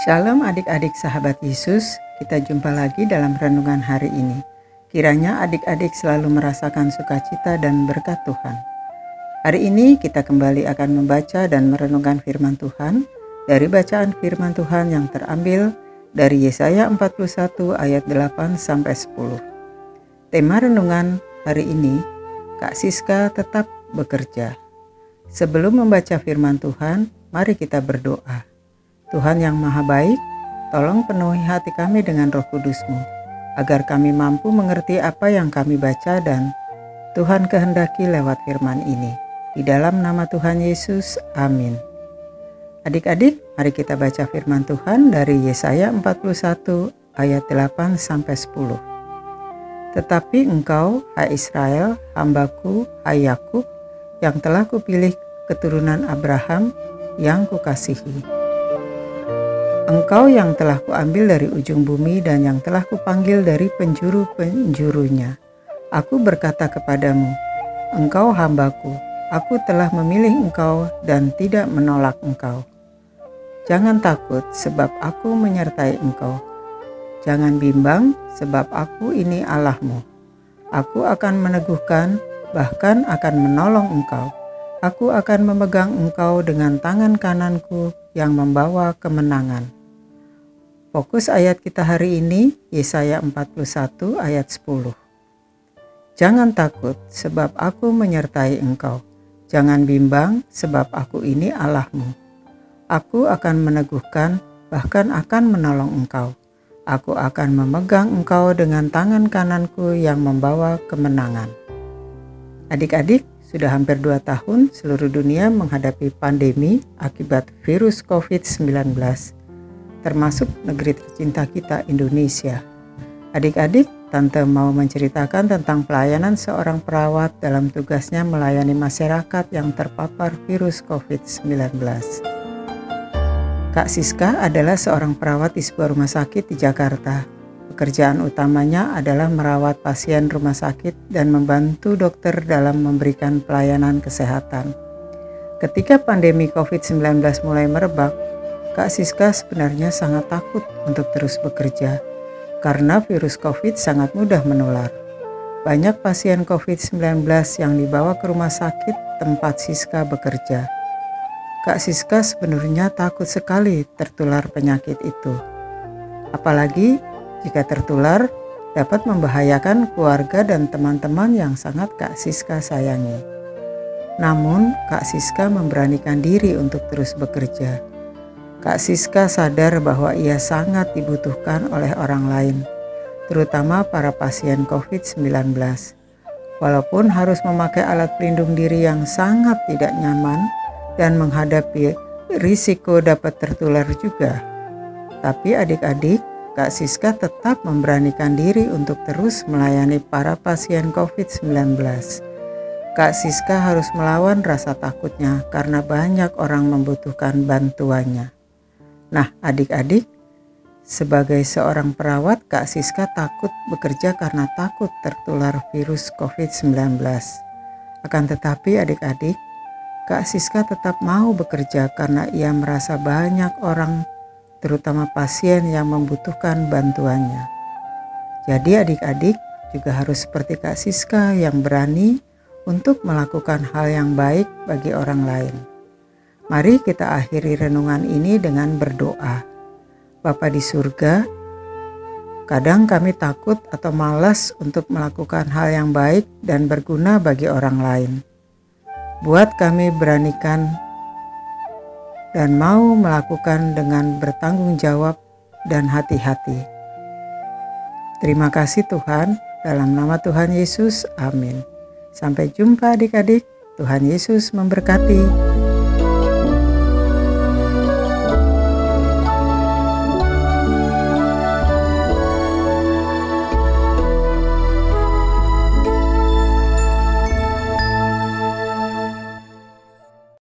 Shalom adik-adik sahabat Yesus, kita jumpa lagi dalam renungan hari ini. Kiranya adik-adik selalu merasakan sukacita dan berkat Tuhan. Hari ini kita kembali akan membaca dan merenungkan firman Tuhan dari bacaan firman Tuhan yang terambil dari Yesaya 41 ayat 8 sampai 10. Tema renungan hari ini, Kak Siska tetap bekerja. Sebelum membaca firman Tuhan, mari kita berdoa. Tuhan yang Maha Baik, tolong penuhi hati kami dengan roh kudusmu, agar kami mampu mengerti apa yang kami baca dan Tuhan kehendaki lewat firman ini. Di dalam nama Tuhan Yesus, amin. Adik-adik, mari kita baca firman Tuhan dari Yesaya 41 ayat 8 sampai 10. Tetapi engkau, hai Israel, hambaku, hai Yakub, yang telah kupilih keturunan Abraham, yang kukasihi. Engkau yang telah kuambil dari ujung bumi dan yang telah kupanggil dari penjuru-penjurunya. Aku berkata kepadamu, Engkau hambaku, aku telah memilih engkau dan tidak menolak engkau. Jangan takut sebab aku menyertai engkau. Jangan bimbang sebab aku ini Allahmu. Aku akan meneguhkan, bahkan akan menolong engkau. Aku akan memegang engkau dengan tangan kananku yang membawa kemenangan. Fokus ayat kita hari ini Yesaya 41 ayat 10. Jangan takut sebab aku menyertai engkau. Jangan bimbang sebab aku ini Allahmu. Aku akan meneguhkan bahkan akan menolong engkau. Aku akan memegang engkau dengan tangan kananku yang membawa kemenangan. Adik-adik, sudah hampir dua tahun seluruh dunia menghadapi pandemi akibat virus COVID-19 termasuk negeri tercinta kita Indonesia. Adik-adik, Tante mau menceritakan tentang pelayanan seorang perawat dalam tugasnya melayani masyarakat yang terpapar virus COVID-19. Kak Siska adalah seorang perawat di sebuah rumah sakit di Jakarta. Pekerjaan utamanya adalah merawat pasien rumah sakit dan membantu dokter dalam memberikan pelayanan kesehatan. Ketika pandemi COVID-19 mulai merebak, Kak Siska sebenarnya sangat takut untuk terus bekerja karena virus COVID sangat mudah menular. Banyak pasien COVID-19 yang dibawa ke rumah sakit tempat Siska bekerja. Kak Siska sebenarnya takut sekali tertular penyakit itu. Apalagi jika tertular dapat membahayakan keluarga dan teman-teman yang sangat Kak Siska sayangi. Namun, Kak Siska memberanikan diri untuk terus bekerja Kak Siska sadar bahwa ia sangat dibutuhkan oleh orang lain, terutama para pasien COVID-19. Walaupun harus memakai alat pelindung diri yang sangat tidak nyaman dan menghadapi risiko dapat tertular juga. Tapi adik-adik, Kak Siska tetap memberanikan diri untuk terus melayani para pasien COVID-19. Kak Siska harus melawan rasa takutnya karena banyak orang membutuhkan bantuannya. Nah, adik-adik, sebagai seorang perawat, Kak Siska takut bekerja karena takut tertular virus COVID-19. Akan tetapi adik-adik, Kak Siska tetap mau bekerja karena ia merasa banyak orang, terutama pasien yang membutuhkan bantuannya. Jadi adik-adik juga harus seperti Kak Siska yang berani untuk melakukan hal yang baik bagi orang lain. Mari kita akhiri renungan ini dengan berdoa. Bapa di surga, kadang kami takut atau malas untuk melakukan hal yang baik dan berguna bagi orang lain. Buat kami beranikan dan mau melakukan dengan bertanggung jawab dan hati-hati. Terima kasih Tuhan, dalam nama Tuhan Yesus, amin. Sampai jumpa adik-adik, Tuhan Yesus memberkati.